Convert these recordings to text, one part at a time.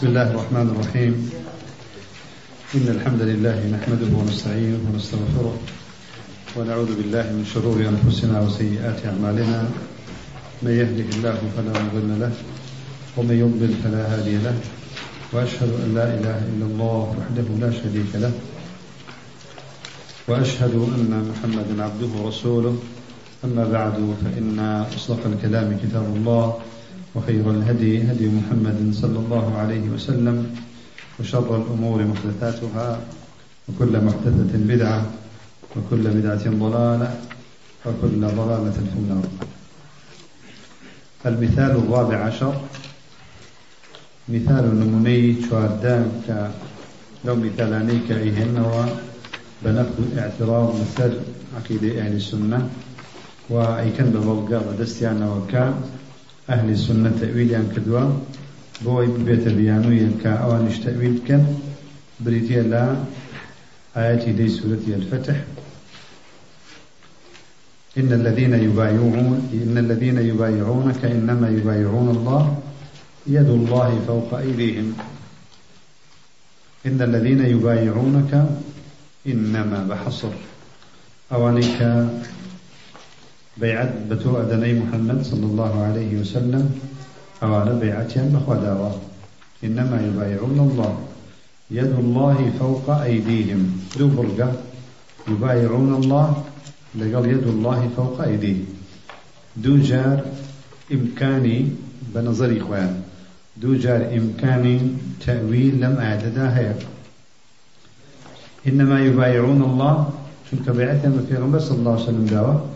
بسم الله الرحمن الرحيم. إن الحمد لله نحمده ونستعينه ونستغفره ونعوذ بالله من شرور أنفسنا وسيئات أعمالنا. من يهده الله فلا مضل له ومن يضلل فلا هادي له. وأشهد أن لا إله إلا الله وحده لا شريك له. وأشهد أن محمدا عبده ورسوله. أما بعد فإن أصدق الكلام كتاب الله. وخير الهدي هدي محمد صلى الله عليه وسلم وشر الأمور محدثاتها وكل محدثة بدعة وكل بدعة ضلالة وكل ضلالة في النار. المثال الرابع عشر مثال نموني شواردان ك لو مثالاني كأيهن بنقد اعتراض مثل عقيدة أهل السنة وأيكن ببلغة ودستيان وكان ئەهلی سنە تەویلیان کردووە بۆی ببێتە بیانوویە کە ئەوانش تەویل بکەن بریتە لە آياتي دي سورة الفتح. إن الذين يبايعون إن الذين يبايعونك إنما يبايعون الله. يد الله فوق أيديهم. إن الذين يبايعونك إنما بحصر. أوانيك بيعت بتو أدني محمد صلى الله عليه وسلم أوانا بيعتهم بخداوة إنما يبايعون الله. يد الله فوق أيديهم. دو برقة يبايعون الله. لقال يد الله فوق أيديهم دو جار إمكاني بنظري خوان دو جار إمكاني تأويل لم أعددا هيك. إنما يبايعون الله. شنك بيعتهم في غنبة صلى الله عليه وسلم دعوة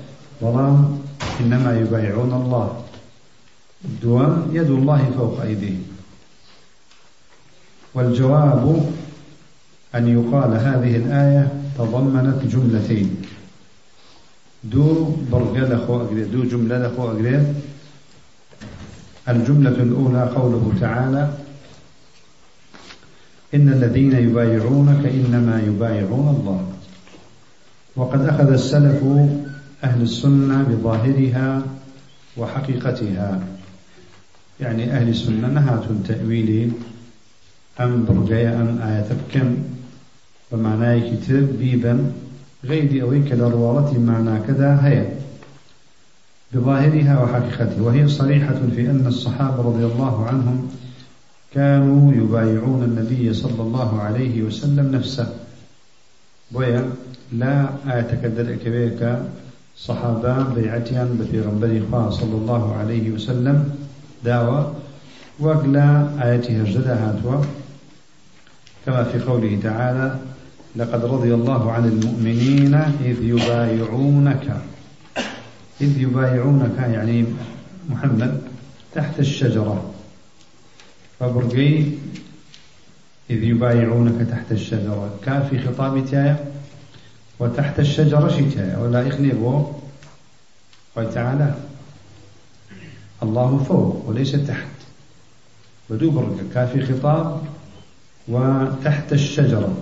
بلام إنما يبايعون الله. دوام يد الله فوق أيديهم. والجواب أن يقال هذه الآية تضمنت جملتين. دو برغل أقريد دو جملة أخو الجملة الأولى قوله تعالى إن الذين يبايعونك إنما يبايعون الله. وقد أخذ السلف أهل السنة بظاهرها وحقيقتها. يعني أهل السنة نهات تأويل أم برجية أم آية كم ومعناه كتاب بيبا غير أويك لروالة معنى كذا هي بظاهرها وحقيقتها. وهي صريحة في أن الصحابة رضي الله عنهم كانوا يبايعون النبي صلى الله عليه وسلم نفسه. ويا لا آية كذلك كبيرك صحابة بيعتيان بفيغنبري خواه صلى الله عليه وسلم. داوى وقلا آياته الجدى هاتوا. كما في قوله تعالى لقد رضي الله عن المؤمنين إذ يبايعونك. إذ يبايعونك يعني محمد تحت الشجرة. فبرقي إذ يبايعونك تحت الشجرة. كافي خطاب تايا وتحت الشجرة شتاء. ولا إخنبه قال تعالى الله فوق وليس تحت. بدو بركة كافي خطاب. وتحت الشجرة.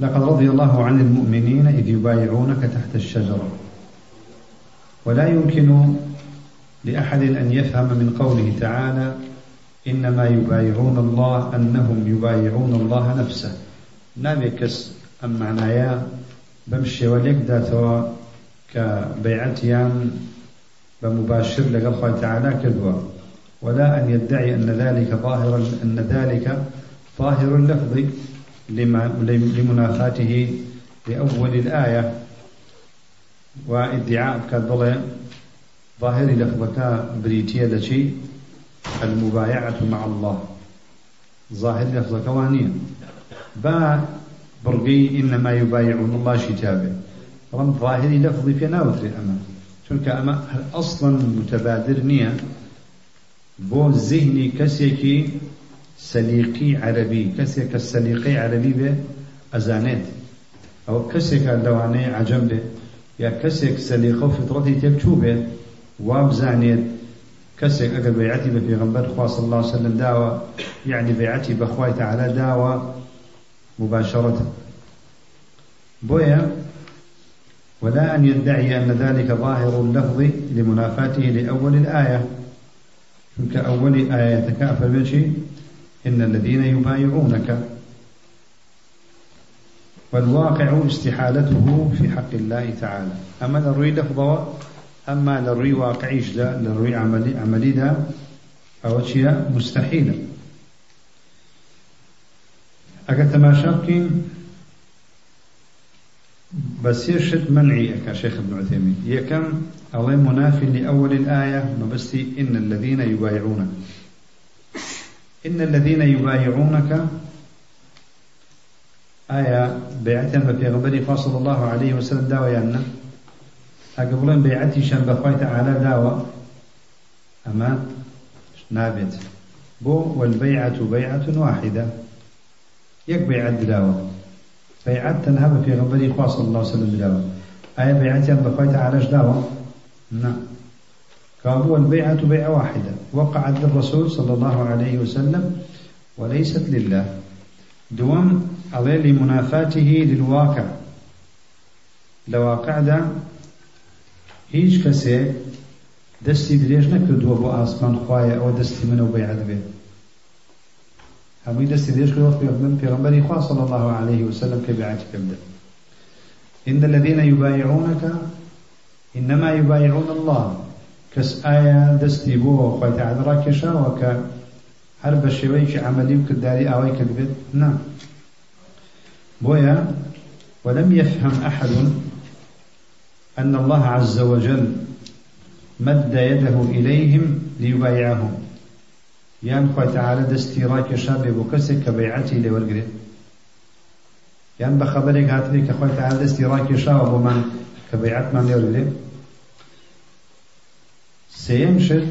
لقد رضي الله عن المؤمنين إذ يبايعونك تحت الشجرة. ولا يمكن لأحد أن يفهم من قوله تعالى إنما يبايعون الله أنهم يبايعون الله نفسه. نابي كس. ئەم معنایە بەم شێوە لێک داتەوە کە بەیعەتیان بمباشر لقال خۆی تعالى كذوة ولا أن يدعي أن ذلك ظاهر أن ذلك ظاهر اللفظ لمنافاته لأول الآية. وادعاء كالضلع ظاهر لفظك بريتيا لشي المبايعة مع الله. ظاهر لفظك وانيا با برقي إنما يبايعون الله شتابه. طبعا ظاهري لفظي في ناوتري أما. چونك أما أصلا متبادر نية؟ بو ذهني كسيكي سليقي عربي. كسيك السليقي عربي به أزانيت. أو كسيك اللواني عجم به. يا كسيك سليقه فطرتي تبتو به؟ وابزانيت كسيك أقل بيعتي في غنبر صلى الله عليه وسلم داوى يعني بيعتي بخواي تعالى داوى مباشرة. بويا ولا أن يدعي أن ذلك ظاهر اللفظ لمنافاته لأول الآية. كأول آية تكافل بشي إن الذين يبايعونك. والواقع استحالته في حق الله تعالى. أما للروي لفظة أما للروي واقعيش لا للروي عملي, عملي دا أو شيء مستحيلة أكا تماشاكين بس يشد منعي أكا شيخ ابن عثيمين يكم الله منافي لأول الآية مبستي إن الذين يبايعونك إن الذين يبايعونك آية بيعتهم ببيغمبري فاصل الله عليه وسلم داوة يانا أقبلين بيعتي شان بخوي تعالى داوة أما نابت بو والبيعة بيعة واحدة. يك بيعة داوة بيعة تنهب في غنبري فاصل الله عليه وسلم داوة آية بيعتهم بخوي تعالى داوة نعم. قالوا البيعة بيعة واحدة. وقعت للرسول صلى الله عليه وسلم وليست لله. دوم عليه لمنافاته للواقع. لواقع دا هیچ کەسێک دەستی درێژ نەکردووە بۆ ئاسمان خوایە ئەوە دەستی منە و بێت هەمووی دەستی درێژ کردوە من پێغەمبەری خوا صلى الله عليه وسلم کە بێعەتی پێ إن الذين يبايعونك إنما يبايعون الله کەس ئایا دەستی بۆ خۆی تعالی ڕاکێشاوە کە هەر بە شێوەیەکی عملی و کردداری ئاوای کرد بێت نا بۆیە ولم يفهم أحد أن الله عز وجل مد يده إليهم ليبايعهم. يان خوي تعالى دستي راكي شابي بكسك كبيعتي لورقري يان بخبرك هاتبي كخوي تعالى دستي راكي شابي بمن كبيعت من لورقري سيمشد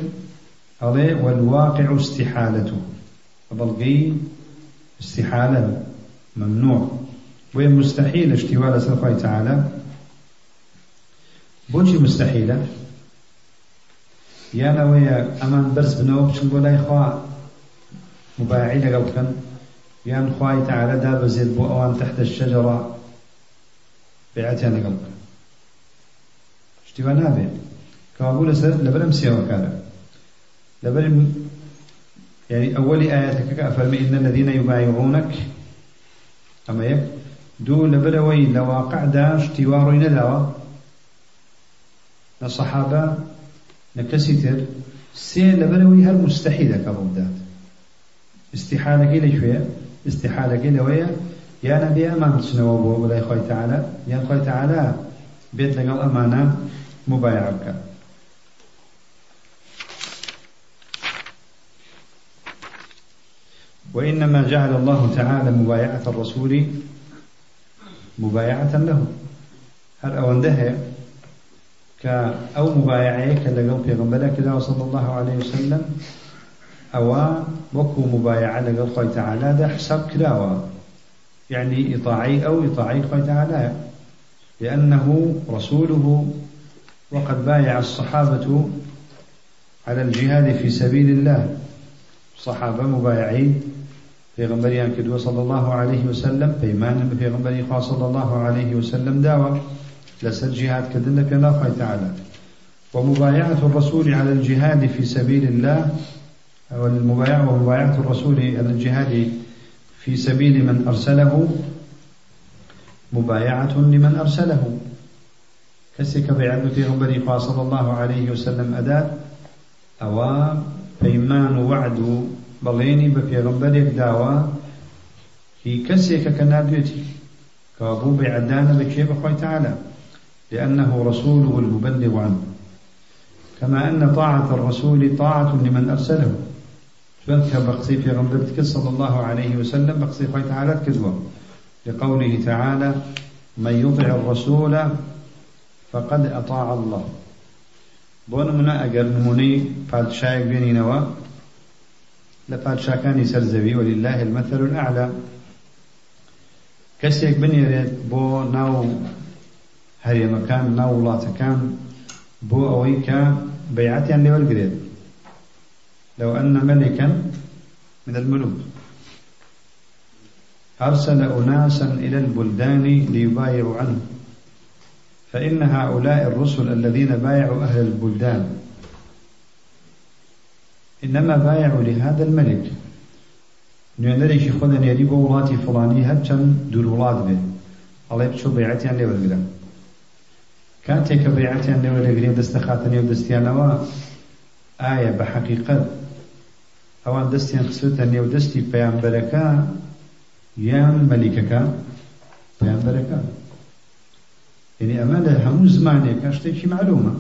عليه والواقع استحالته فبلغي استحالة ممنوع. وهي مستحيل اشتوال سرقاي تعالى بوشي مستحيلة يانا ويا أمان برس بنو بشن بولا إخوة مباعي لقلقا يان خواي تعالى داب زيد بو أوان تحت الشجرة. بيعتها لقلقا اشتوى نابع كابول سر لبرم سيوا كارا. لبرم يعني أول آياتك أفرمي إن الذين يبايعونك أما يك؟ دو لبروي لواقع داش تيواري نكسيتر سي لبروي هل مستحيلة كبودات استحالة كيلة شوية استحالة كيلة ويا. يا نبي أمان سنوابو ولا يخوي تعالى. يا خوي تعالى بيت لقال أمانة مبايعك. وإنما جعل الله تعالى مبايعة الرسول مبايعة له. هل كأو مبايعة كاللقوا في غنبلا كذا صلى الله عليه وسلم. أو وكو مبايعة لقوا خوي تعالى ده حساب كلاوة يعني إطاعي أو إطاعي خوي تعالى. لأنه رسوله وقد بايع الصحابة على الجهاد في سبيل الله. صحابة مبايعين پێغمبەریان کردووە صلى الله عليه وسلم. پێغمبەری خوا صلى الله عليه وسلم داوە لەسەر جهاد پێناو خی تعالى. ومبايعة الرسول على الجهاد في سبيل الله والمبايعة ومبايعة الرسول على الجهاد في سبيل من أرسله مبايعة لمن أرسله. كسك بيعد في صلى الله عليه وسلم أداة أو و وعد و بەڵێنی بە پێغمبەرێک داوە هی کەسێکە کە كابو بعدانة بكي بخوي تعالى. لأنه رسوله المبلغ عنه. كما أن طاعة الرسول طاعة لمن أرسله. شوانك بقصي في غنبرتك صلى الله عليه وسلم؟ بقصي خوي تعالى كذوة لقوله تعالى من يطع الرسول فقد أطاع الله. بۆ نمونە ئەگەر نمونەی پادشایەک بێنینەوە لە پادشاکانی سەرزەوی وەلیله المەثل الأعلى. کەسێک بنێرێت بۆ ناو هەرێمەکان ناو وڵاتەکان بۆ ئەوەی کە بەیعەتیان لێوەرگرێت. لو أن ملكا من الملوك أرسل أناسا إلى البلدان ليبايعوا عنه. فإن هؤلاء الرسل الذين بايعوا أهل البلدان. إنما بايعوا لهذا الملك. نوێنەرێکی خۆ دەنێری بۆ وڵاتی فڵانی هەر چەند دوور وڵات بێت. ئەڵێ بچۆ بەیعەتیان لێوەرگرن کاتێک کە بەیعەتیان لێوەرەگرێ دەستە خاتە نێو دەستیانەوە ئایا بە حەقیقەت ئەوان دەستیان خسوتە نێو دەستی پەیامبەرەکە یان مەلیکەکە پەیامبەرەکە؟ یعنی ئەمە لە هەموو زمانێکە شتێکی معلومە.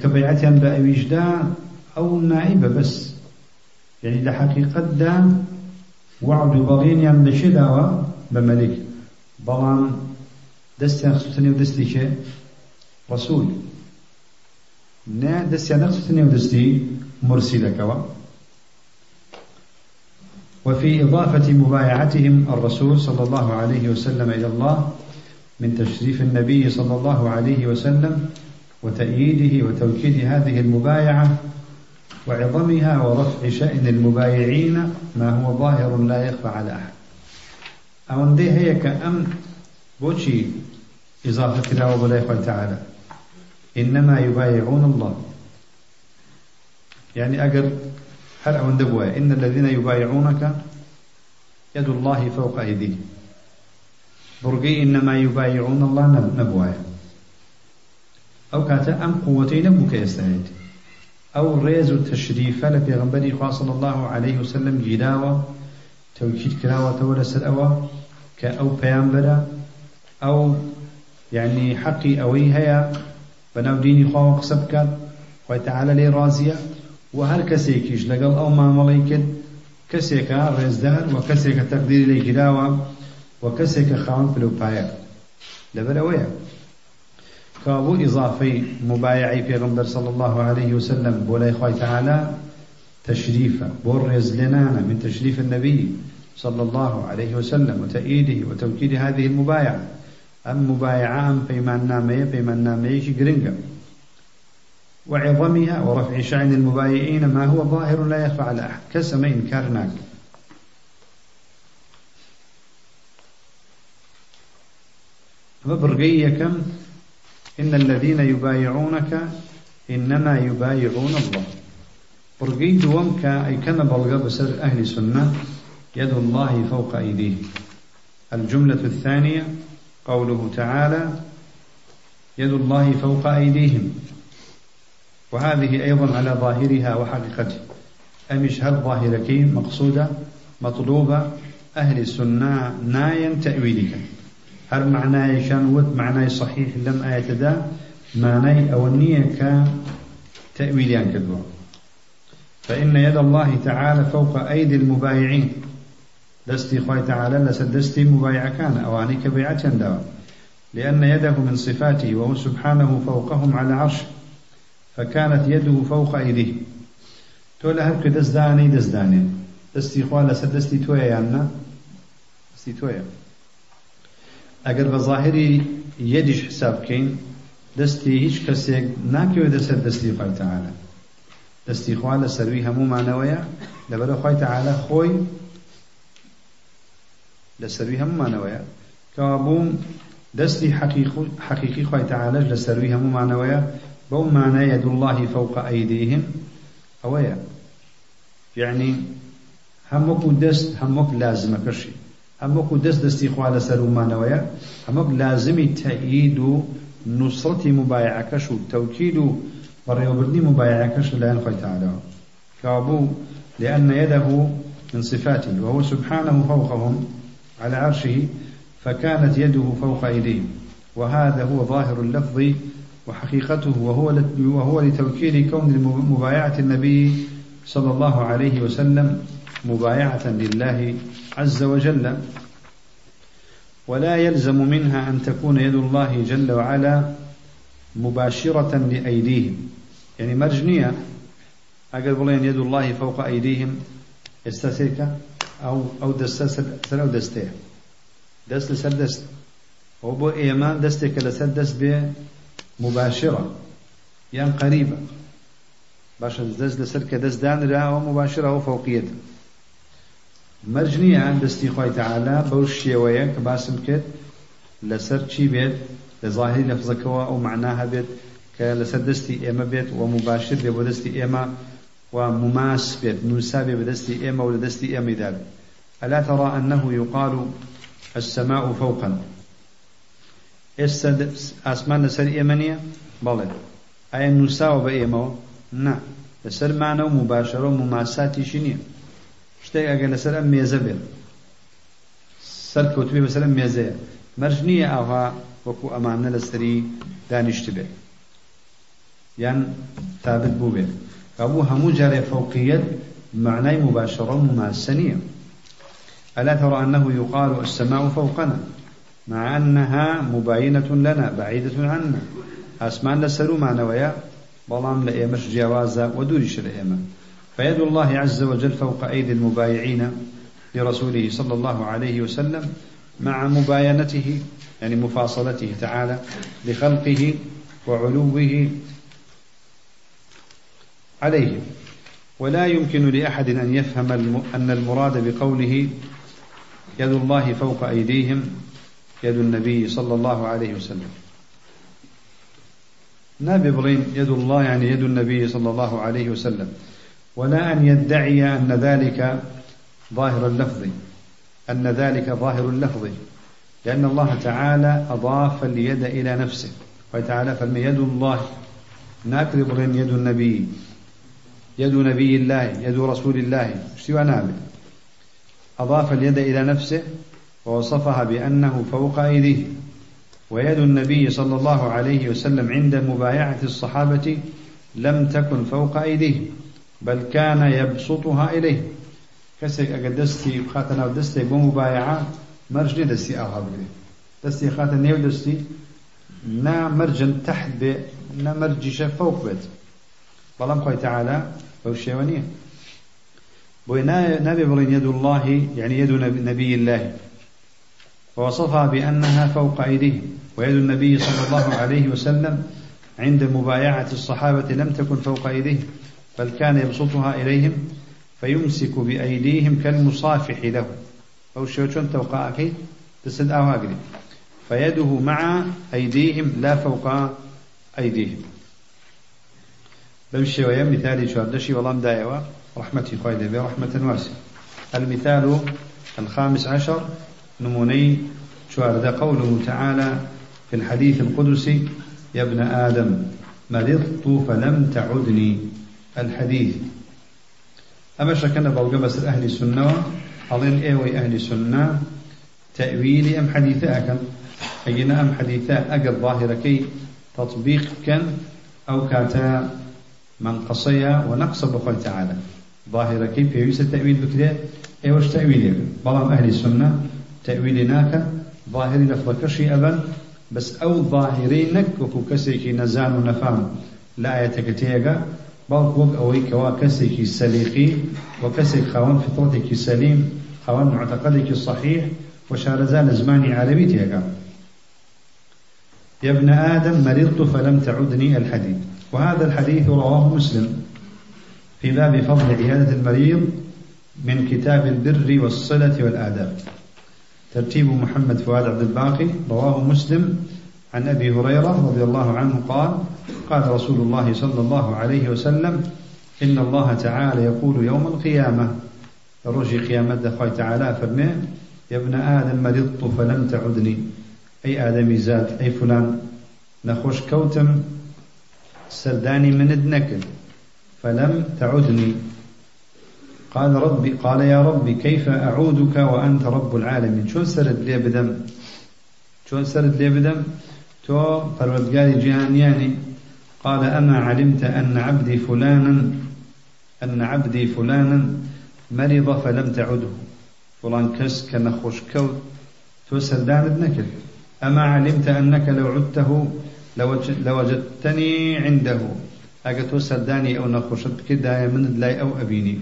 کە بەیعەتیان بە ئەویشدا ئەو نائبە بەس. یعنی لە حەقیقەتدا وعد و بەڵێنیان لە چێ داوە بە مەلیک. بەڵام دەستیان خسوتە نێو دەستی کێ ڕسوول نه دەستیان نەخسوتە نێو دەستی مرسیلەکەوە وفي إضافة مبايعتهم الرسول صلى الله عليه وسلم إلى الله من تشريف النبي صلى الله عليه وسلم وتأييده وتوكيد هذه المبايعة وعظمها ورفع شأن المبايعين ما هو ظاهر لا يخفى على أحد. أو دي هي كأم بوشي إضافة كلا وبلا تعالى إنما يبايعون الله. يعني أقر هل أو دبوا إن الذين يبايعونك يد الله فوق أيديهم. برقي إنما يبايعون الله نبوايا أو كاتا أم قوتين نبوك يستهد أو ريز التشريف لبيغنبري صلى الله عليه وسلم جداوة توكيد كراوة ولس الأوى كأو بيانبرا أو يعني حقي أوي هيا بناو ديني خواه قسبك وتعالى لي رازية و هەر کەسێکیش لەگەڵ ئەو مامەڵی کرد کەسێکە ڕێزدار و کەسێکە تەقدیری لێ گیراوە و کەسێکە خاوەن پلوپایە لەبەر ئەوەیە كابو إضافي مبايعي في غنبر صلى الله عليه وسلم بولاي خوي تعالى تشريفا بورز لنانا من تشريف النبي صلى الله عليه وسلم وتأييده وتوكيد هذه المبايعة أم مبايعة أم بيمان نامية بيمان نامية قرنقا وعظمها ورفع شأن المبايعين ما هو ظاهر لا يخفى على أحد. كسم إنكارناك كم؟ إن الذين يبايعونك إنما يبايعون الله. برقي دومك أي كان بلغ بسر أهل سنة يد الله فوق أيديه الجملة الثانية قوله تعالى يد الله فوق أيديهم. وهذه أيضا على ظاهرها وحقيقته. أمش هل ظاهرك مقصودة مطلوبة أهل السنة نايا تأويلك. هل معناه شنوت معناه صحيح لم آية دا معناه أو النية كتأويليان كدوا فإن يد الله تعالى فوق أيدي المبايعين. دستي خوي تعالى لسدستي مبايع كان أوانيك بيعة دوا لأن يده من صفاته وهو سبحانه فوقهم على عرشه فكانت يده فوق أيديه تولى هل دست داني دست داني دستي خواه لسر دستي تويا يعني دستي تويا اگر بظاهري يدش حساب كين دستي هیچ کەسێک ناکەوێت دەسەر دەستی خی تعاالە دەستی خوا لە سەروی هەموو مانەوەیە لەبەرە خی تعاالە خۆی سەروی هەمومانەوەیە کەوا بووم دەستی حەقیقی خی تعاالەش لە سەروی هەمومانەوەیە بو معنى يد الله فوق أيديهم أويا يعني همك دست همك لازم كشي همك دست دستي خوالة سرو مانويا همك لازم تأييد نصرة مبايعكش وتوكيد بريوبرني مبايعكش لأن خوي تعالى كابو لأن يده من صفاته وهو سبحانه فوقهم. على عرشه فكانت يده فوق أيديهم وهذا هو ظاهر اللفظ وحقيقته وهو وهو لتوكيد كون مبايعة النبي صلى الله عليه وسلم مبايعة لله عز وجل. ولا يلزم منها أن تكون يد الله جل وعلا مباشرة لأيديهم. يعني مرجنية. أقل بلين يد الله فوق أيديهم. استسيك أو أو دست أو دسته. دست لسر دست. وبو إيمان دستك لسر دست مباشرة. يعني قريبة. باش دەست لەسەر کە دەستدانراوە مباشرة وفوقية مەرجنیە دەستی خی تعالا بەو شێوەیە کە باسم کرد لەسەر چی بێت لە ظاهری لەفزەکەەوە ئەو معناها بێت کە لەسەر دەستی ئێمە بێت و مباشر بێ بۆ دەستی ئێمە و مماس بێت نووسا بێ بەدەستی ئێمە و لە دەستی ئێمەدا بێت ئەلا تەڕا ئەنەه یقال السەماء فوقا. ئێستا ئاسمان لەسەر ئێمە نییە؟ بەڵێ. ئایا نووساوە بە ئێمەوە؟ نا. لەسەرمانە و مباشرە و مماساتیشی نییە. شتێک ئەگەر لەسەر ئەم مێزە بێت سەر کەوتوێ بەسەر ئەم مێزەیە. مەرج نییە ئاها وەکو ئەمانە لەسەری دانیشت بێت یان تابت بوو بێت كابو همو جاري فوقية بمعنى مباشرة مماسنية. ألا ترى أنه يقال السماء فوقنا مع أنها مباينة لنا بعيدة عنا. أسمان لسلو معنويا بلام لإيمش جوازا ودورش لإيمة فيد الله عز وجل فوق أيدي المبايعين لرسوله صلى الله عليه وسلم مع مباينته يعني مفاصلته تعالى لخلقه وعلوه عليهم. ولا يمكن لأحد أن يفهم أن المراد بقوله يد الله فوق أيديهم يد النبي صلى الله عليه وسلم. نبي بلين يد الله يعني يد النبي صلى الله عليه وسلم. ولا أن يدعي أن ذلك ظاهر اللفظ أن ذلك ظاهر اللفظ. لأن الله تعالى أضاف اليد إلى نفسه. وتعالى فالم يد الله ناكذب يد النبي. يد نبي الله يد رسول الله سوى نابل أضاف اليد إلى نفسه ووصفها بأنه فوق أيديه. ويد النبي صلى الله عليه وسلم عند مبايعة الصحابة لم تكن فوق أيديه بل كان يبسطها إليه. كسك أقدستي خاتنا ودستي بمبايعة مەرج نییە دەستی ئاوها بگرێ دەستی خاتە ناو نێو دەستی نە مەرجە تحت بێ نە مەرجیشە فوق بەڵام خوای تعالى ئەو شێوە نییە بۆیە نابێ بڵێین يد الله يعني يد نبي الله ووصفها بأنها فوق أيديهم ويد النبي صلى الله عليه وسلم عند مبايعة الصحابة لم تكن فوق أيديهم بل كان يبسطها إليهم فيمسك بأيديهم كالمصافح له. أو شون توقع تسد أو فيده مع أيديهم لا فوق أيديهم. بەم شێوەیە مثالی چواردەشی وەڵام دایەوە رحمتي خوای دەبێ رحمة واسعة المثال الخامس عشر نموني شوارد قوله تعالى في الحديث القدسي يا ابن آدم مرضت فلم تعدني؟ الحديث. أما شكنا بوجه بس أهل السنة أظن إيوي أهل السنة تأويلي أم حديثة أكن؟ أينا أم حديثة أقل ظاهرة كي تطبيق كان أو كاتا من قصيا ونقص بخل تعالى. ظاهرة كيف يوسى التأويل بكده؟ ايوش تأويل بلام أهل السنة تأويلناك ظاهري لفظ كشي أبا بس أو ظاهرينك وكو كسيكي نزان ونفام. لا آية بل وك أوي كوا سليقي وكسيك خوان فطرتك سليم خوان معتقدك الصحيح وشارزان زماني عربي تيغا يا ابن آدم مرضت فلم تعدني الحديث وهذا الحديث رواه مسلم في باب فضل عيادة المريض من كتاب البر والصلة والآداب. ترتيب محمد فؤاد عبد الباقي رواه مسلم عن أبي هريرة رضي الله عنه قال قال رسول الله صلى الله عليه وسلم إن الله تعالى يقول يوم القيامة رجي قيامة دخل تعالى فرمي يا ابن آدم مرضت فلم تعدني. أي آدم زاد أي فلان نخوش كوتم سرداني من نكل فلم تعدني. قال ربي قال يا ربي كيف أعودك وأنت رب العالمين؟ چۆن سەرت لێ بدەم؟ چۆن سەرت لێ بدەم؟ تۆ پەروەردگاری جیهانیانی قال أما علمت أن عبدي فلانا أن عبدي فلانا مرض فلم تعده. فڵان کەس کە نەخۆش کەوت تۆ سەردانت نەکرد أما علمت أنك لو عدته لوجدتني عنده. أجتو سرداني أو نخشت كده من لا أو أبيني.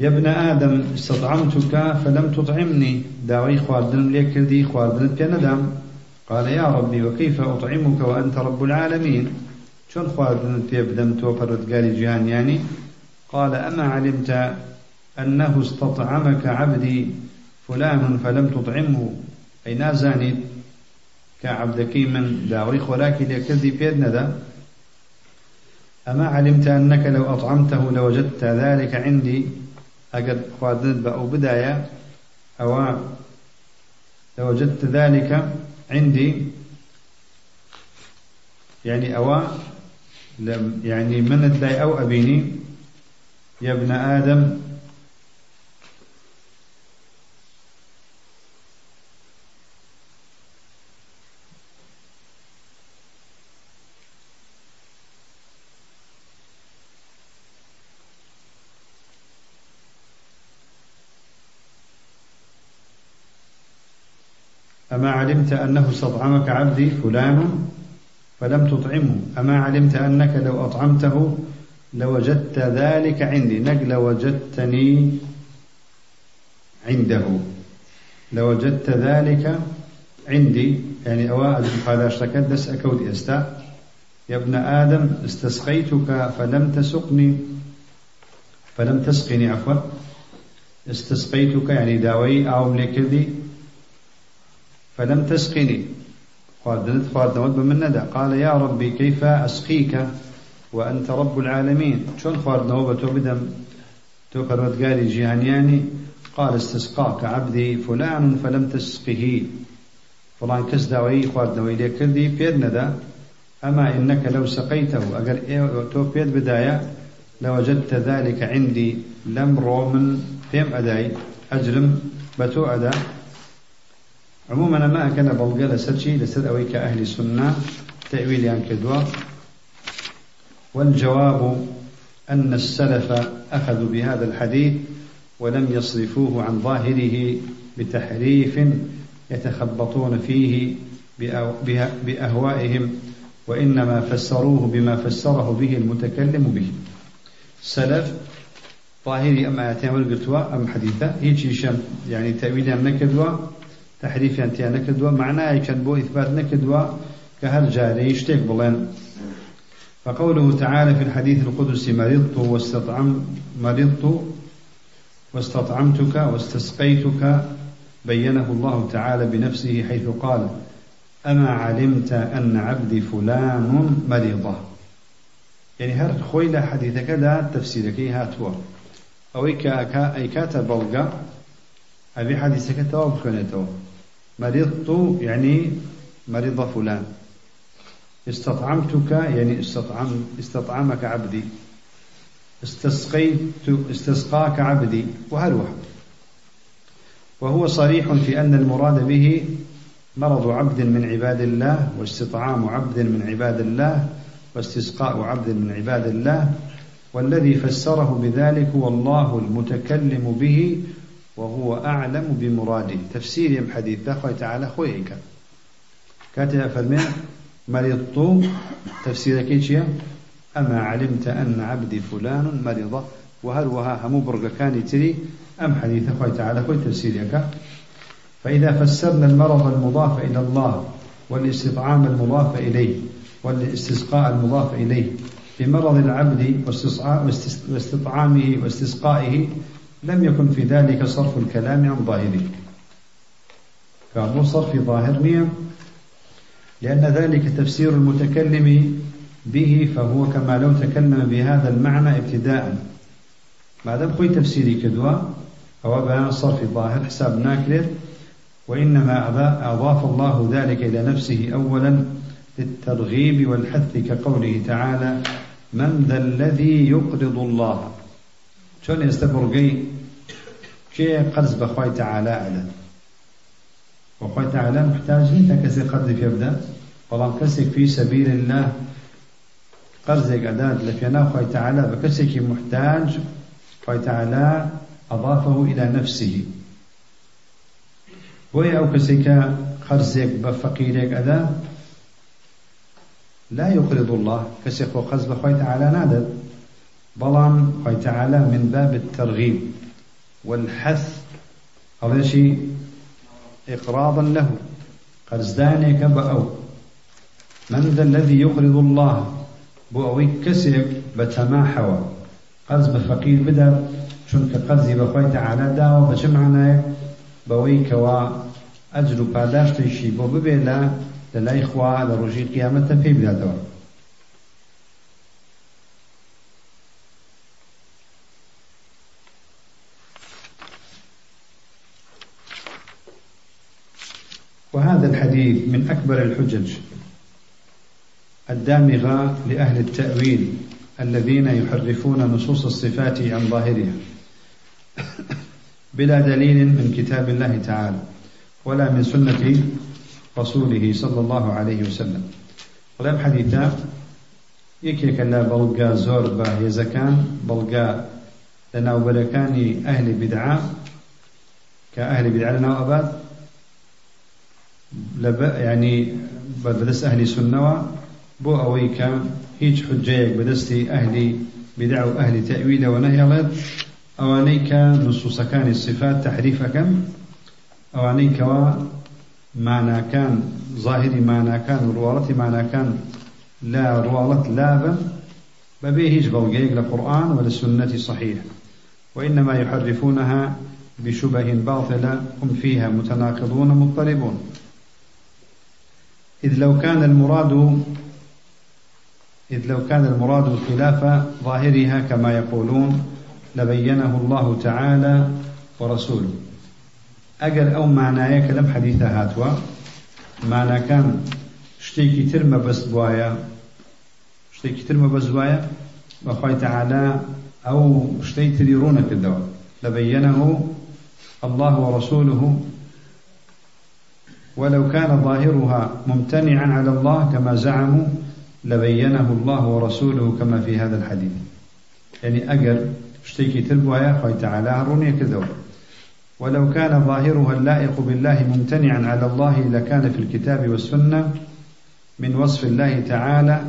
يا ابن آدم استطعمتك فلم تطعمني. داوي خواردن ليك كردي خواردن بندم قال يا ربي وكيف أطعمك وأنت رب العالمين؟ شون خواردن بدم توفرت قال جهان يعني؟ قال أما علمت أنه استطعمك عبدي فلان فلم تطعمه. أي نازاني؟ کە من داوای خۆراکی لێکردی پێت نەدا أما علمت أنك لو أطعمته لوجدت ذلك عندي. أقد خوادد أو بداية. أو لوجدت ذلك عندي. يعني أو يعني من الداي أو أبيني. يا ابن آدم أما علمت أنه استطعمك عبدي فلان فلم تطعمه. أما علمت أنك لو أطعمته لوجدت ذلك عندي. نقل وجدتني عنده. لوجدت ذلك عندي. يعني أوائل هذا اشتكت أكودي أستا يا ابن آدم استسقيتك فلم تسقني. فلم تسقني عفوا. استسقيتك يعني داوي أو ملكذي فلم تسقني. خواردنوت بمن ندى. قال يا ربي كيف أسقيك؟ وأنت رب العالمين. شون خواردنو بتو بدم؟ تو قالي جيهانياني. قال استسقاك عبدي فلان فلم تسقه. فڵان کەس داوای خواردنەوەی لێکردی پێت نەدا أما إنك لو سقيته. ئەگەر تۆ پێت بدایە لوجدت ذلك عندي. لەم ڕۆ من پێم ئەدای ئەجرم بە تۆ ئەدا عموما ما كان بلغة لسرشي لسر أويك أهل السنة تأويل عن كدوا والجواب أن السلف أخذوا بهذا الحديث ولم يصرفوه عن ظاهره بتحريف يتخبطون فيه بأهوائهم وإنما فسروه بما فسره به المتكلم به. سلف ظاهري أم آياتين والقرتوا أم حديثة هيك يعني تأويل نكدوا تحريفیان تیان نکردووە معنایەکەن بو إثبات نکردووە كهر جاري يشتك بلين فقوله تعالى في الحديث القدسي مرضت واستطعم مرضت واستطعمتك واستسقيتك بينه الله تعالى بنفسه حيث قال أما علمت أن عبدي فلان مريضة. يعني هر خويلة حديثك دا تفسيرك هاتوا أو أي كاتب بلغة أبي حديثك تواب خنتو مرضت يعني مرض فلان. استطعمتك يعني استطعم استطعمك عبدي. استسقيت استسقاك عبدي. وهلوح وهو صريح في أن المراد به مرض عبد من عباد الله واستطعام عبد من عباد الله واستسقاء عبد من عباد الله. والذي فسره بذلك هو الله المتكلم به وهو أعلم بمراده. تفسير يم حديث دخل تعالى خويك كاتب فرمي مرضت تفسير كيشيا أما علمت أن عبدي فلان مرض وهل وها هم برق كان تري أم حديث خوي تعالى خوي تفسيرك فإذا فسرنا المرض المضاف إلى الله والاستطعام المضاف إليه والاستسقاء المضاف إليه بمرض العبد واستطعامه واستسقائه لم يكن في ذلك صرف الكلام عن ظاهره. كان صرف ظاهر نية لأن ذلك تفسير المتكلم به فهو كما لو تكلم بهذا المعنى ابتداء. دام خوي تفسيري كدوا أو بيان صرف ظاهر حساب ناكلر وإنما أضاف الله ذلك إلى نفسه أولا للترغيب والحث كقوله تعالى من ذا الذي يقرض الله؟ چۆن ئێستا بڕگەی کێ قەرز بەخوای تەعالا ئەدەن؟ وخوای تەعالا محتاج نین تا کەسێک قەرزی پێ بدە؟ بەڵام کەسێک فی الله قەرزێک ئەدات لە پێناو خوای تەعالا بە محتاج خوای تەعالا أضافه إلى نفسه. بۆیە ئەو کەسێکە قەرزێک بە فەقیرێک ئەدا لا يقرض الله. كسيخ وقز بخوي تعالى نادر بلان خوي تعالى من باب الترغيب والحث. هذا شيء إقراضا له. قرزدانك بأو من ذا الذي يقرض الله؟ بأوي كسب بتماحوى قرز بفقير بدا. چونك قرزي بخوي تعالى داوى بچه معناه بوي كوا أجر پاداشتشي بو لە لە لای خوا لە ڕۆژی قیامەتە پێی بداتەوە. وهو صرف ظاهر حساب ناكرێت. كاتي أفرمي مرضت واستطعمتك واستسقيتك بينه الله تعالى بنفسه حيث قال أما علمت أن عبدي فلان مريضة وهذا الحديث من أكبر الحجج الدامغة لأهل التأويل الذين يحرفون نصوص الصفات عن ظاهرها. بلا دليل من كتاب الله تعالى ولا من سنة رسوله صلى الله عليه وسلم. ولم حديثا يكيك لا بلغا زور با يزكان بلغا لناوبركاني أهل بدعة كأهل بدعة لناوبات يعني بدرس أهل سنة بو أويك هيج حجيك بدستي أهل بدع أهل تأويل ونهي الله. أوانيك نصوص كان الصفات تحريف كم؟ أوانيك معنى كان ظاهري معنى كان روالتي معنى كان لا روالت لابا. ببيه هيج بلغيك لقرآن ولا سنة صحيح. وإنما يحرفونها بشبه باطلة هم فيها متناقضون مضطربون. إذ لو كان المراد إذ لو كان المراد خلاف ظاهرها كما يقولون لبينه الله تعالى ورسوله. أجل أو معناه كلام حديثة هاتوا معنى كان شتيكي ترمى بس بوايا شتيكي ترمى بس بوايا وخوي تعالى أو شتي تريرون كدوا لبينه الله ورسوله ولو كان ظاهرها ممتنعا على الله كما زعموا لبينه الله ورسوله كما في هذا الحديث. يعني أجر اشتكي تربوها خوي تعالى هروني كذو. ولو كان ظاهرها اللائق بالله ممتنعا على الله لكان في الكتاب والسنة من وصف الله تعالى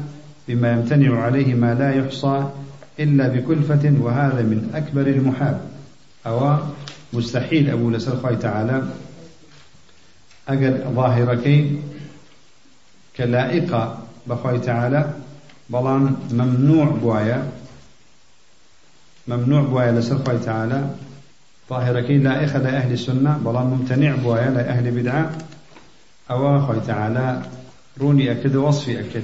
بما يمتنع عليه ما لا يحصى إلا بكلفة وهذا من أكبر المحال. ئەوە مستحيل ئەبوو لەسەر خوای تعالى ئەگەر ظاهرەکە کە لائقە بە خوای تعالى بەڵام ممنوع بوایە ممنوع بوایە لەسەر خوای تعالى ظاهرەکە لا إخذ أهل السنة بەڵام ممتنع بوایە لأهل بدعة. ئەوە خوای تعالى ڕوونی ئەکرد ئەکرد.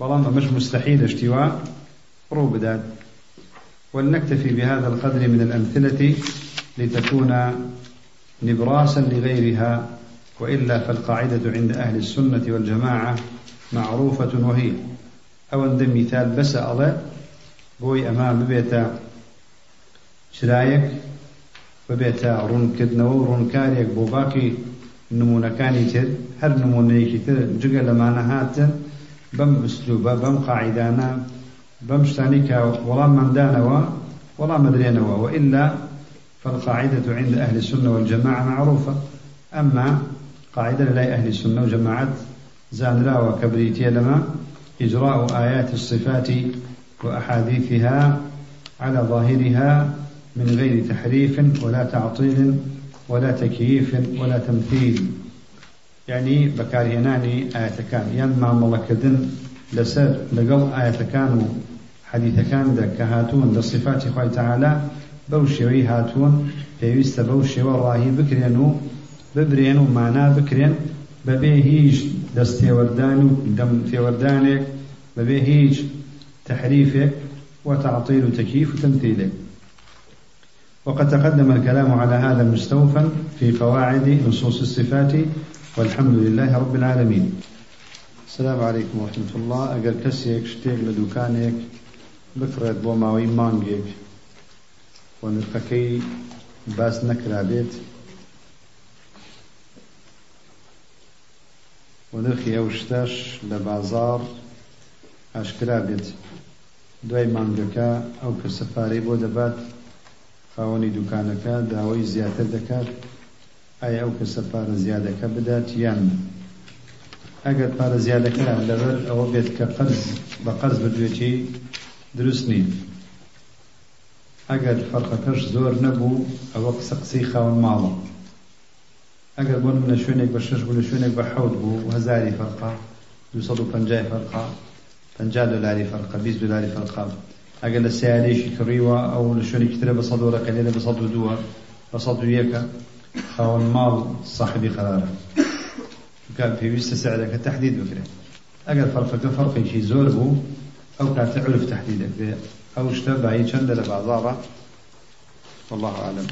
بەڵام مش مستحيل شتی وا ڕوو بدات. ولنكتفي بهذا القدر من الأمثلة لتكون نبراسا لغيرها وإلا فالقاعدة عند أهل السنة والجماعة معروفة وهي. ئەم مثال بس أضع بۆیە ئەمانە ببێتە چرایەک ببێتە ڕوونکردنەوە ڕوونکارێک بۆ باقی نمونەکانی تر هەر نمونەیەکی تر جگە لەمانە بەم ئەسلووبە بەم قاعیدانە بەم شتانەی کە وەڵام وەڵام دراینا وإلا فالقاعدة عند أهل السنة والجماعة معروفة. ئەمە قاعیدەیە لای أهل السنة وجماعة زانراوە کە بریتییە لە إجراء آيات الصفات وأحاديثها على ظاهرها من غير تحريف ولا تعطيل ولا تكييف ولا تمثيل. يعني بكارهناني آيات كان ينما ملكدن لسر لقل آيات كانوا حديث كان كهاتون لصفات خوي تعالى بوشي هاتون پێویستە بەو شێوە ڕاهی بکرێن و ببرێن و مانا بکرێن. بەبێ هیچ دەستێوەردان و دەم تێوەردانێک بەبێ هیچ تحريفك وتعطيل وتكييف وتمثيلك وقد تقدم الكلام على هذا مستوفا في قواعد نصوص الصفات والحمد لله رب العالمين. السلام عليكم ورحمة الله. ئەگەر کەسێک شتێک لە دوکانێک ببرد بۆ ماوەی مانگێک. و نرخەکەی باس نەکرابێت. و نرخی ئەو شتەش لە بازار ئاشکرا بێت دوای مانگەکە ئەو کە سەپارەی بۆ دەبات خاوەنی دوکانەکە داوای زیاتر دەکات ئایا ئەو کە سەپارە زیادەکە بدات یان ئەگەر پارە زیادەکە لەبەر ئەوە بێت کە قەرز بە قەرز بدوێتی دروست نیت ئەگەر فەرقەکەش زۆر نەبوو ئەوە قسە قسەی خاون ماڵە. ئەگەر بۆن لە شوێنێک بە شش بوو لە شوێنێک بە حەوت بوو هەزاری فەرقا 250 فەرقا 50 دلاری فەرقا 20 دلاری فەرقا ئەگەر لە سیارێکی کڕیوە ئەو لە شوێنێکی ترە بە سەد وەرەکە لێرە بە سەد دووە بە سەد یەکە خاون ماڵ صاحبی قرارە. کە پێویستە سعرەکە تحدید بکرێت. ئەگەر فەرقەکە عرف تحدیدەکرێت أو اشتبه چند لبازارة والله أعلم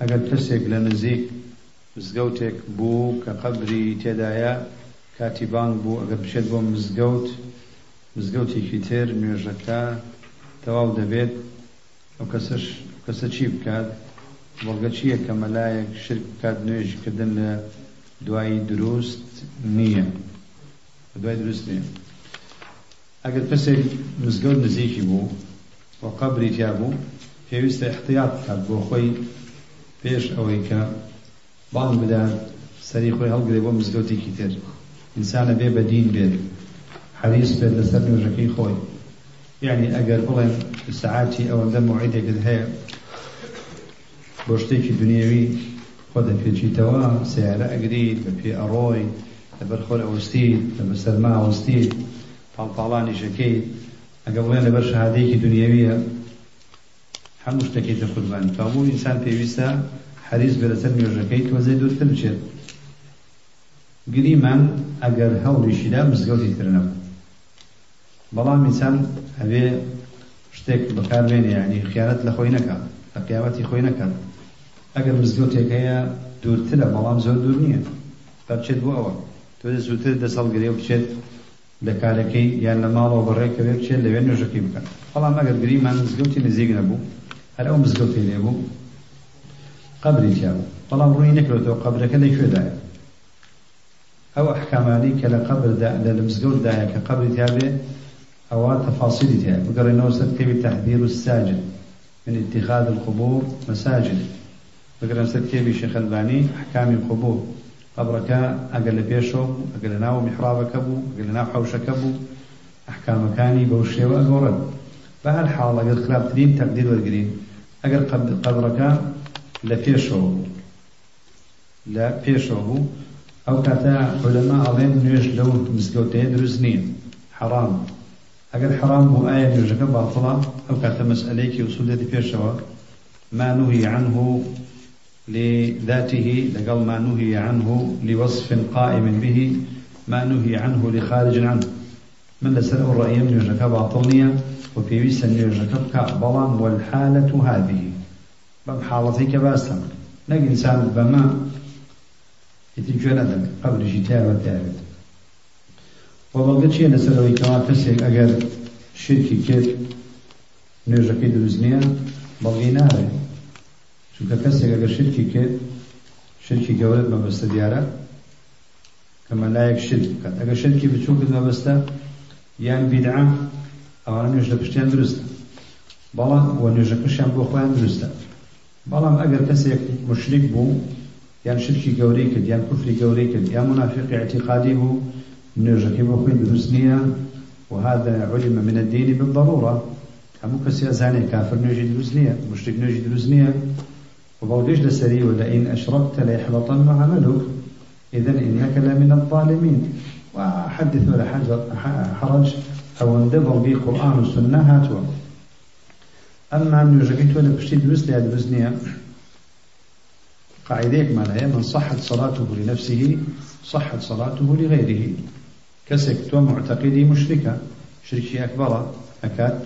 ئەگەر کەسێک لە نزیک مزگەوتێک بوو کە قەبری تێدایە کاتی بانگ بوو ئەگەر بشێت بۆ مزگەوت مزگەوتێکی تر نوێژەکە تەواو دەبێت. ئەو کەسش کەسە چی بکات؟ بەڵگە چییە کە مەلایەک شرک بکات نوێژکردن لە دوایی دروست نییە؟ دوای دروست نییە ئەگەر کەسێک مزگەوت نزیکی بوو و قبری تیا بوو پێویستە احتیاط بکات بۆ خۆی پێش ئەوەی کە بانگ بدات سەری خۆی هەڵگرێ بۆ مزگەوتێکی تر. ئینسانە بێ بەدین بێت. حەریص بێت لەسەر نوێژەکەی خۆی. یعنی ئەگەر بڵێن سعاتی ئەوەندە موعیدێکت هەیە بۆ شتێکی دنیاوی خۆ دەپێچیتەوە سیارە ئەگریت بە پێ ئەڕۆی لەبەر خۆر ئەوستی لەبەر سەرما ئەوستی پاڵپاڵانی ژەکەی ئەگە بڵێن لەبەر شهادەیەکی دنیاویە هەموو شتێکی دەخودبان کاموو ئینسان پێویستە حەریز بێ لەسەر نوێژەکەی تۆزەی دوورتر بچێت گریمان ئەگەر هەوڵیشیدا مزگەوتی تر نەبوو. بەڵام ئینسان هەبێ شتێک بەکاربێنێ ینی خیانەت لە خۆی نەکات لە قیامەتی خۆی نەکات ئەگەر مزگەوتێک هەیە دوورترە بەڵام زۆر دوور نییە. بچێت بۆ ئەوە. تۆ زووتر دەسەڵگرێ بچێت لە کارەکەی یان لە ماڵەوە بەڕێکەوێ بچێت لەوێ نوێژەکەی بکەن بەڵام ئەگەر گریمان مزگەوتی نزیک نەبوو هەر ئەو مزگەوتی لێبوو قبری تیا بوو بەڵام ڕووی نەکرێتەوە قبرەکە لەکوێدایە ئەو ئەحکامانی کە لە قبردا لە مزگەوتدایە کە قبری تیابێ ئەوە تفاصيلي تیا بگەڕێنەوە سەر کتێبی تحذير الساجد من اتخاذ القبور مساجد. سەر کتێبی شێخ البانی أحكام القبور قبرەکە ئەگەر لە پێشەوە بوو ئەگەر لە ناو میحرابەکە بوو ئەگەر لە ناو حەوشەکە بوو ئەحکامەکانی بەو شێوە ئەگۆڕن بە هەر حاڵ ئەگەر خراپترین تەقدیر وەرگرین ئەگەر قبرەکە لە پێشەوە بوو لە پێشەوە بوو ئەو کاتە عولەما ئەڵێن نوێژ لەو مزگەوتەیە دروست نییە. حرام. ئەگەر حرام بوو ئایا نوێژەکە باڵتڵە ئەو کاتە مەسئلەیەکی وسولەتی پێشەوە. ما نهي عنه لذاته لقل ما نهي عنه لوصف قائم به ما نهي عنه لخارج عنه. من لسر الرأي من يجرك باطلنيا وفي ويسا يجرك بلام والحالة هذه. بم حالتك باسم نقل إنسان بما يتجونا قبل جتاب الدابت وبەڵگە چیە لەسەرەوەی کەوا کەسێک ئەگەر شرکی کرد نوێژەکەی دروست نییە بەڵگی ناوێ چونکە کەسێک ئەگەر شرکی کرد شرکی گەورت مەبەستە دیارە؟ کە مەلایەک شرک بکات. ئەگەر شرکی بچووکت مەبەستە یان بیدعا ئەوانە نوێژ لە پشتیان دروستە بەڵام وە نوێژەکەشیان بۆ خۆیان دروستە. بەڵام ئەگەر کەسێک مشرک بوو یان شرکی گەورەی کرد یان کوفری گەورەی کرد یان منافقی اعتقادی بوو نوێژەکەی بۆ خۆی دروست نییە. وهذا علم من الدين بالضرورة. کافر نوێژی دروست نییە مشرک نوێژی دروست نییە. و بەڵگەش لەسەری ولئن أشركت ليحبطن عملك. إذن إنك لمن الظالمين. وحدث ولا حرج. أو اندبر بي قرآن والسنة هاتوا. ئەمە تۆ لە پشتی دروست لیا دروست نییە قاعدەیەک معناها من صحت صلاته لنفسه صحت صلاته لغيره. تۆ معتەقیدی مشرکە شرکی ئەکبەڕە ئەکات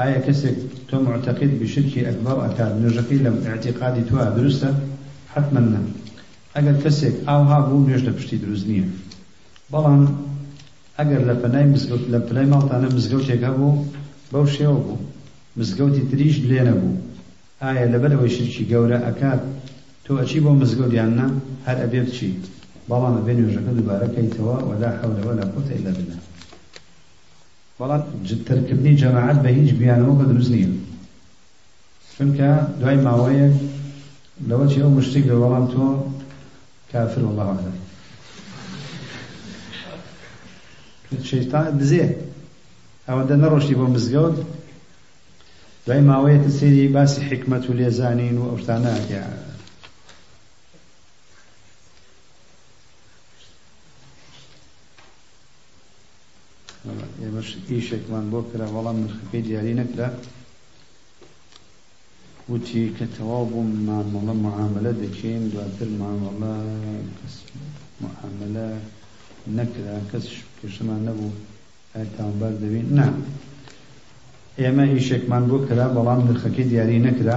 ئایا کەسێک تۆ معتەقید بە شرکی ئەکبەر ئەکات نوێژەکەی لەم اعتقادی تۆ دروستە؟ حتمما نە. ئەگەر کەسێک ئاوها بوو نوێژ لە پشتی دروست نییە. بەڵام ئەگەر لە پەنای مزگەوت لە پلای ماڵتانە مزگەوتێک هەبوو بەو شێوە بوو. مزگەوتی تریش لێ نەبوو ئایا لەبەر ئەوەی شرکی گەورە ئەکات تۆ ئەچی بۆ مزگەوتیاننا هەر ئەبێ بچی بەڵام ئەبێ نوێژەکە دووبارەکەیتەوە ولا حول ولا قوة إلا بالله. بەڵام تەرکردنی جەماعەت بە هیچ بیانەوە بە دروست نییە چونکە دوای ماوەیەک لەوە چی ئەو مشتێک لە وەڵام تۆ کافر أعلم شەیتان دزێ ئەوەندە نەڕۆشتی بۆ مزگەوت دوای ماوەیەکە سێری باسی حکمت و لێزانین و ئەوشتانە ئیشێکمان بۆ کرا وەڵام نرخەکەی دیاری نەکرا. وتی کە تەواو بووم مامەڵە معاملە دەکەین دواتر مامەڵە معاملە نەکرا کەس پێشمان نەبوو. تاوانبار دەبین. نا. ئێمە ئیشێکمان بۆ کرا بەڵام نرخەکەی دیاری نەکرا.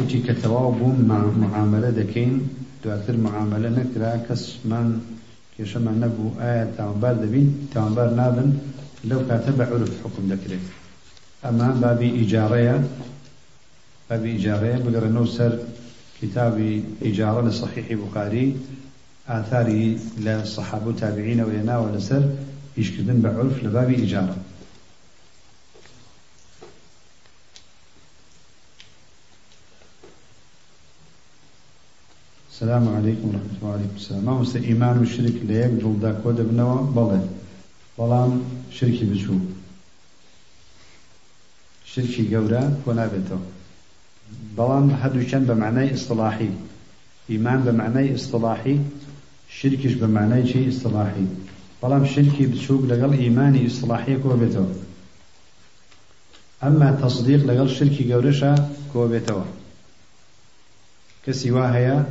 وتي كتواب مع معاملة دكين دواتر معاملة نكرا كسمان كيشما نبو آية تعبار دبين تعبار نابن لو كاتب عرف حكم ذكره أما بابي إجارية بابي إجارية بقرأ نوسر كتاب إجارة لصحيح بخاري آثاري للصحابة تابعين وينا ولسر يشكدن بعرف لباب إجارة. السلام عليكم ورحمة الله وعليكم السلام. ما هو إيمان والشرك ليك جلدا كود ابنوا بلد بلام شركي بشو شركي قورا ونابته بلام هدوشان بمعنى اصطلاحي إيمان بمعنى اصطلاحي شركش بمعنى شيء اصطلاحي بلام شركي بتشوق لقل إيماني اصطلاحي كوبيتو أما تصديق لقل شركي قورشا كوبيتو كسي واهيا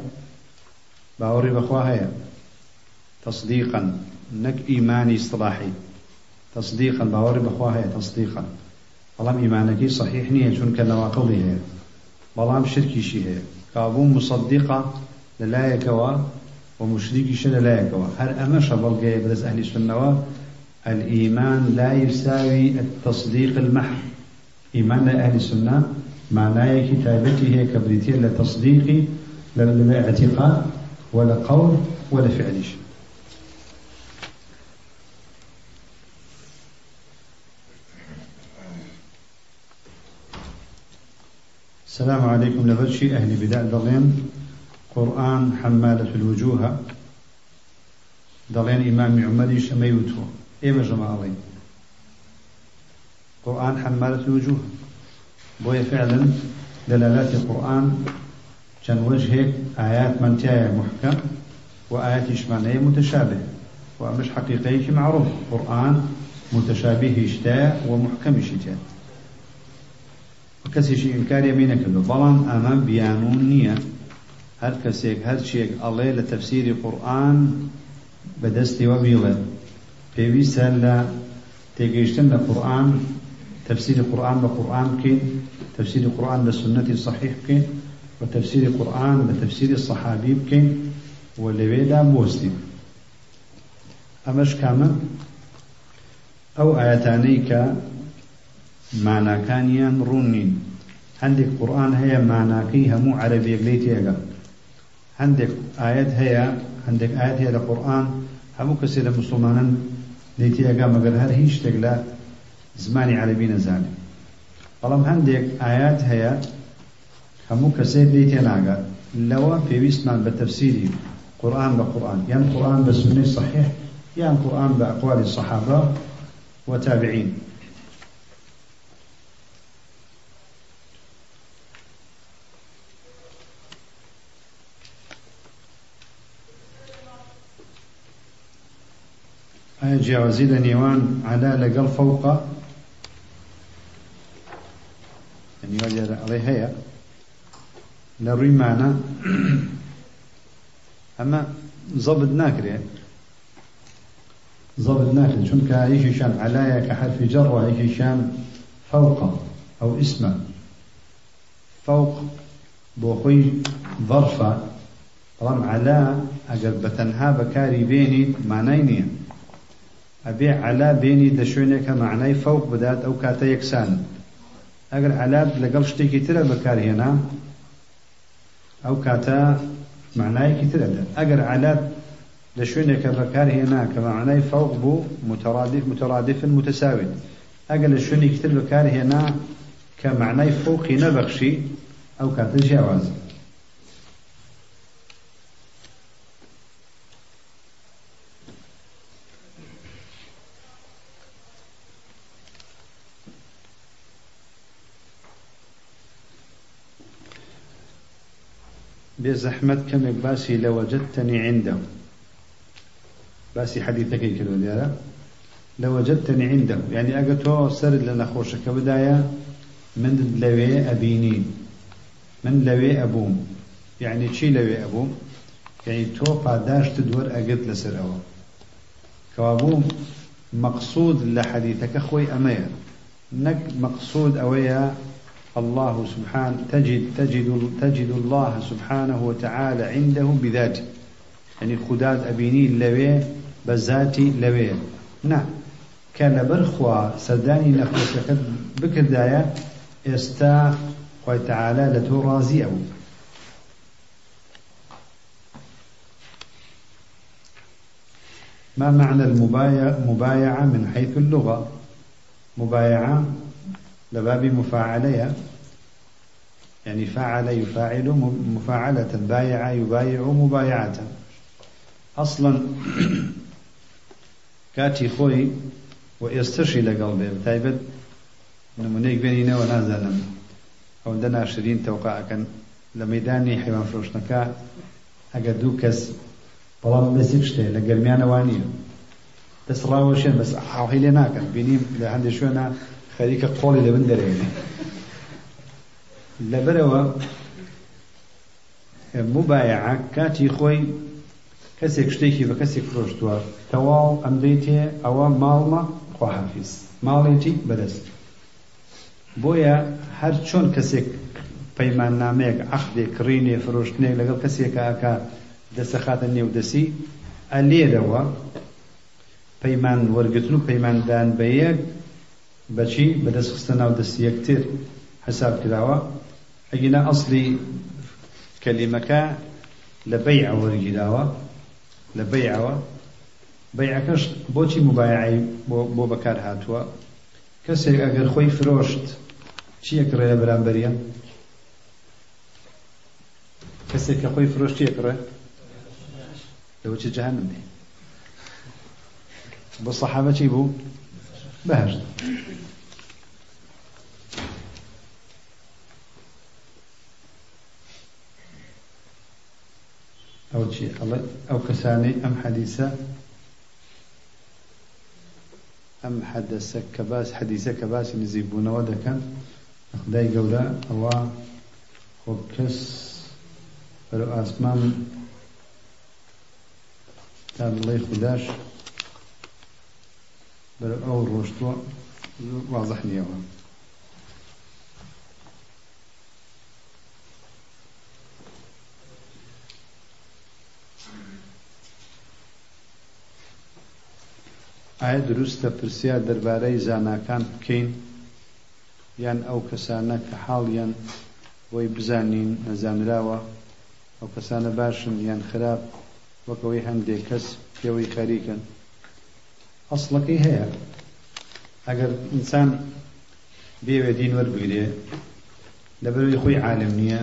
باوري بخواهيا تصديقا نك إيماني اصطلاحي تصديقا باوري بخواهيا تصديقا بلام إيمانك صحيح نية شون كنواقضي هي بلام شركي شي هي كابون يكوا ومشركي شل لا يكوا هل أمش بلقي بدس أهل السنة الإيمان لا يساوي التصديق المحض إيمان أهل السنة معناه كتابته هي كبريتية لتصديقي لا اعتقاد. ولا قول ولا فعل شيء. السلام عليكم. لبرشي أهل بدع دلين قرآن حمالة الوجوه. دلين إمام عمر شميوتو إيما جماعين قرآن حمالة الوجوه. بوي فعلا دلالات القرآن. كان وجهك آيات من تايا محكم وآيات إشمانية متشابه ومش حقيقي معروف. قرآن متشابه اشتاء ومحكم اشتاء وكسي شيء إنكار يمينك بلان أمام بيانون نية هر كسيك هر شيء الله لتفسير القرآن بدستي وبيضة پێویستە لە تێگەیشتن لە قورآن تفسير القرآن بقرآن بكين تفسير القرآن بسنة صحيح بكين وتفسير القرآن بتفسير الصحابي بكين ولويدا بوستي أمش كاما أو آياتانيك معنى كانيان رونين. عندك قرآن هي معناكي همو عربي قليتيها عندك آيات هي عندك آيات هي القرآن همو كسير مسلمانا ليتيها مگر هر هيش تقلا زماني عربي نزاني بەڵام هەندێک ئايات هەیە تێناگات. لەوە پێویستمان بە تەفسیری قورآن بە قورآن. یان قورآن بە سنەی صحیح یان قورآن بە ئەقوالی الصحابة وتابعين جیاوازی لە نێوان علا لەگەڵ فەوقە؟ يعني عليه هي لروي معنا. أما ضبط ناكري. ضبط ناكري. شون كايش شان علايا كحرف جر وإيش شان فوق أو اسم فوق بوخي ظرفة. طالما على أجر بتنها بكاري بيني معنيني أبي على بيني دشونك معناي فوق بدات أو كاتا يكسان ئەگەر علاب لەگەڵ شتێکی ترە بەکارهێنا ئەو کاتە معنایەکی ترەدا ئەگەر علاب لە شوێنێکە بەکارهێنا کە معنای فەوق بوو مترادف مترادف متساوي ئەگەر لە شوێنێکی تر بەکارهێنا کە معنای فوقی نەبەخشی ئەو کاتە جیاوازە. بێزەحمەت کەمێک باسی لە وەجدتەنی عندە. باسی حەدیثەکەی کردو دیارە. لە وەجدتەنی عندە. یعنی ئەگە تۆ سەر لە نەخۆشەکە بدایە من لەوێ ئەبینی من لەوێ ئەبووم. یعنی چی لەوێ ئەبووم؟ یعنی تۆ پاداشت دووەر ئەگەت لەسەرەوە. کەوابوو مەقصود لە حەدیثەکە خۆی ئەمەیە. نەک مەقصود ئەوەیە الله سبحانه تجد تجد تجد الله سبحانه وتعالى عنده بذاته. يعني خداد أبيني لوي بذاتي لوي. نعم كان برخوا سداني نفسك بكردايا استا خوي تعالى لتو راضي أو ما معنى المبايعة من حيث اللغة؟ مبايعة لباب مفاعلية. يعني فعل يفاعل مفاعلة بايع يبايع مبايعة. أصلا كاتي خوي ويستشي لقلبي تايبت نمونيك بينينا ونازلنا أو دنا شرين توقع كان لميداني حيوان فروشنكا. ئەگەر دوو کەس بەڵام شتێ لە گەرمیانەوە نیە دەسڕاوەشێن بەس ئاوهی لێ ناکەن خەریکە قۆڵی لە بن دەرێنێ. لەبەرەوە مبایعە کاتی خۆی کەسێک شتێکی بە کەسێک فرۆشتووە. تەواو ئەم دەیتێ ئەوە ماڵمە خواحافیز. ماڵێتی بەدەست. بۆیە هەر چۆن کەسێک پەیمان نامەیەک عقدێک کڕینێ فرۆشتنێک لەگەڵ کەسێکە ئەکا دەسە خاتە نێودەسی ئەلێرەوە پەیمان وەرگتن و پەیماندان بە یەک بەچی بەدەست خستە ناو دەستی یەکتر حساب کراوە؟ ئەگینا ئەسلی کەلیمەکە لە بەیع وەرگیراوە لە بەیعەوە بەیعەکەش بۆچی مبایعی بۆ بەکار هاتووە؟ کەسێک ئەگەر خۆی فرۆشت چیەک ڕێە بەرامبەریە؟ کەسێک کە خۆی فرۆشت چیەک ڕێ؟ لەوە چ جەهەنم دێ. بۆ سەحابە چی بوو؟ بەهشت ئەو چی ئەو کەسانەی ئەم حەدیسە ئەم حەدەسە کە باس حەدیسە کە باسی نزیک بوونەوە دەکەن خدای گەورە ئەوە خۆ کەس بەرە بەرە ئەو ڕۆشتووە واضح نییەوە. ئایا دروستە پرسیار دەربارەی زاناکان بکەین؟ یان ئەو کەسانە کە حاڵیان بۆی بزانین نەزانراوە؟ ئەو کەسانە باشن یان خراپ؟ وەکەوەی هەندێک کەس پێوەی خەریکن. ئەسڵەکەی هەیە ئەگەر ئینسان بێوێ دین وەربگرێ لەبەروی خۆی عالم نییە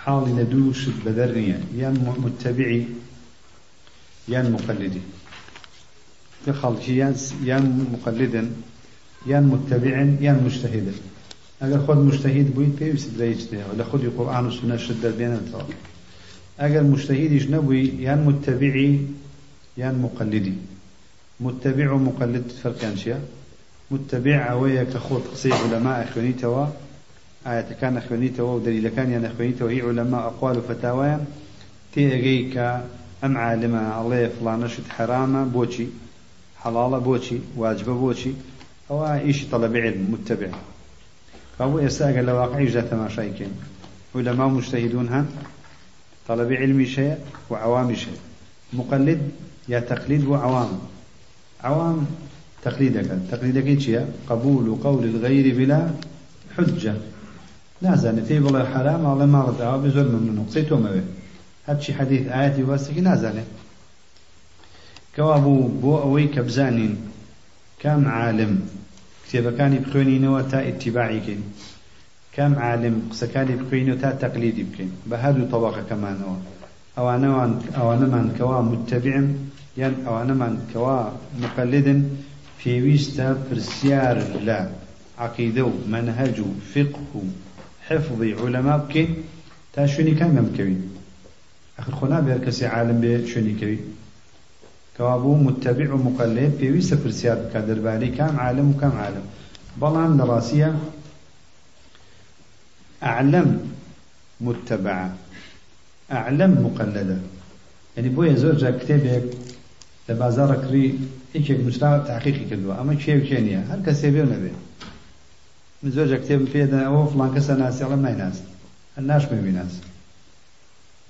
حاڵی لە دوو شت بەدەر نییە یان متتەبعی یان مقلدی خەڵکی یان مقلدن یان متبعن یان مجتهدن ئەگەر خۆت مجتهید بوویت پێویست برایت دێەوە لە خودی قورآن و سنە شت دەبێنێتەوە ئەگەر مجتهیدیش نەبووی یان متبعی یان مقلدی متبع مقلد فەرقیان چییە متبع ئەوەیە کە خۆت قسەی علەما ئەخوێنیتەوە ئاەتەکان نەخوێنیتەوە و دەلیلەکانیان نەخوێنیتەوە هی علەما ئەقوال و فتاوایان تێگەی کە ئەم عالمە ئەڵێ فلانەشت حرامە بۆچی حەڵاڵە بۆچی واجبە بۆچی ئەوە ئیشی طلبی علم متبع. فابو ئێستا ئەگەر لە واقعیشدا تەماشایکەین علەما مجتهدون هەن طلبي علمي شيء وعوامي شيء. مقلد يا تقليد وعوام. عوام تقليدك. تقليدك شيء قبول قول الغير بلا حجة. نازل في بلا حرام الله ما رضاه بزول ممنوع قصيتو ما به هادشي حديث آياتي واسكي نازل كوابو بو أوي كبزانين كم عالم. كتابەکانی بخوێنینەوە تا ئیتیباعی بکەین کەم عالم. قسەکانی بخوێنەوە تا تەقلیدی بکەین بە هەردوو تەواقەکەمانەوە ئەوانەوان ئەوانەمان کەوا متتەبعن یان ئەوانەمان کەوا مقلدن پێویستە پرسیار لە عقیدە و منهج و فقه و حفظی علەما بکەین تا شوێنی کەمە بکەوین. ئەخر خۆ نابێت کەسی عالم بێ شوێنی کەوی. كوابو متبع ومقلد في ويسا فرسيار بكادر بالي كام عالم وكام عالم. بلان دراسية أعلم متبعة أعلم مقلدة يعني بويا زوجة كتابك لە بازارە کری یەکێک نووسرا تاقیقی کردووە. ئەمە کێ کێنیە؟ هەر کەسێ بێ نەبێ. من زوجة كتاب فيدا أو فلان كسا ناس يعلم ناي ناس الناش ما بيناس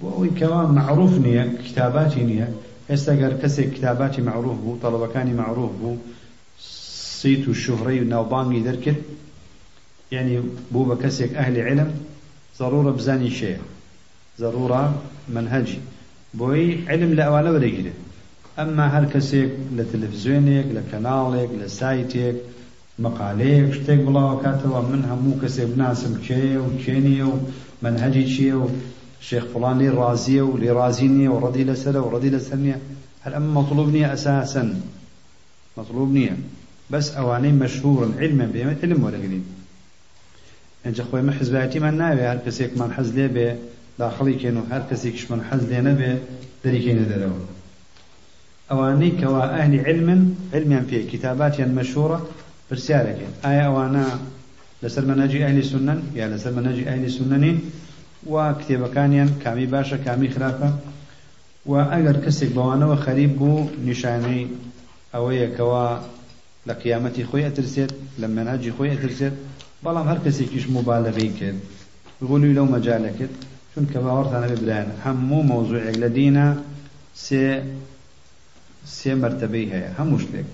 بۆ كمان معروف نية كتاباتي نية ئێستا گەر کەسێک کتاباتی معروف بوو تەڵەبەکانی معروف بوو سیت و شوهڕەی و ناوبانگی دەرکرد. یعنی بوو بە کەسێک ئەهلی علم ضرورە بزانی شەیە ضرورە منهجی بۆی علم لە ئەوانە وەرەگیرێت ئەمما هەر کەسێک لە تەلەڤزیۆنێک لە کەناڵێک لە سایتێک مەقالەیەک شتێک بڵاوکاتەوە. من هەموو کەسێک بناسم کێە و کێنیە و منهەجی چیە و شێخ فڵانی ڕازیە و لێ ڕازی نییە و ڕەدی لەسەرە و ڕەدی لەسەر نییە. هەر ئەم مەطلوب نییە ئەساسن مەطلوب نییە. بەس ئەوانەی مەشهورن. علمە بێمە علم وەرەگرین ئەجا خۆی مە حزباتیمان ناوێ. هەر کەسێکمان حەز لێ بێ داخڵی کێن و هەر کەسێکیشمان حەز لێ نەبێ دەریکەینە دەرەوە أواني كوا أهل علم. علما في كتابات مشهورة برسالة. آية أوانا لسر مناجي أهل سنن. يا لسر مناجي أهل سنن. و کتێبەکانیان کامی باشە کامی خراپە و ئەگەر کەسێک بەوانەوە خەریب بوو نیشانەی ئەوەیەکەوە لە قیامەتی خۆی ئەترسێت لە مەناجی خۆی ئەترسێت بەڵام هەر کەسێکیش مبالغی کرد غلوی لەو مەجالە کرد چونکە باوەڕتانە ببرایەن هەموو مەوزوعێک لە دینە سێ سێ مرتبەی هەیە هەموو شتێک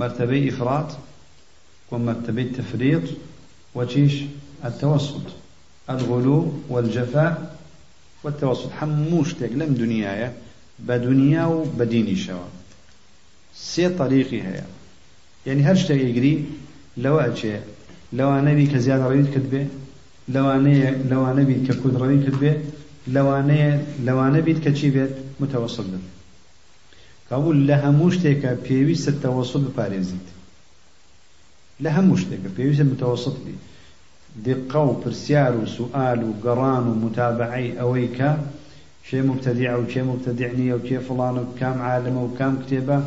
مرتبەی ئیفرات ومرتبەی تفريط وتيش التوسط. الغلو والجفاء والتوسط حموش لم دنيايا بدنيا وبديني شوا سي طريقي هيا يعني هر شتاق يقري لو أجي لو أنا بي كزيادة رويد كتبه لو أنا لو أنا بي ككود رويد كتبه لو أنا لو أنا بي كشي بيت متوسط قبول لها مشتك بيويس التوسط بباريزيت لها مشتك بيويس المتوسط بي دقة وبرسيار وسؤال وقران ومتابعي أويك شيء مبتدع وشيء مبتدعني وشيء فلان وكام عالم وكام كتابة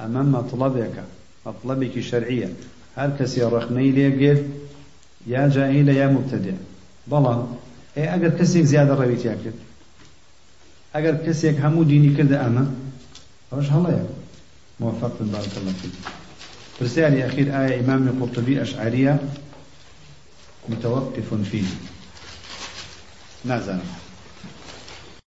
أمام مطلبك مطلبك الشرعية هل كسي رخني ليقف يا جاهل يا مبتدع. بلا اي اگر كسيك زيادة رويت ياكد اگر كسيك همو ديني كده اما فاش هلا موفق بارك الله فيك رسالة أخير آية إمام القرطبي أشعرية متوقف فيه نازل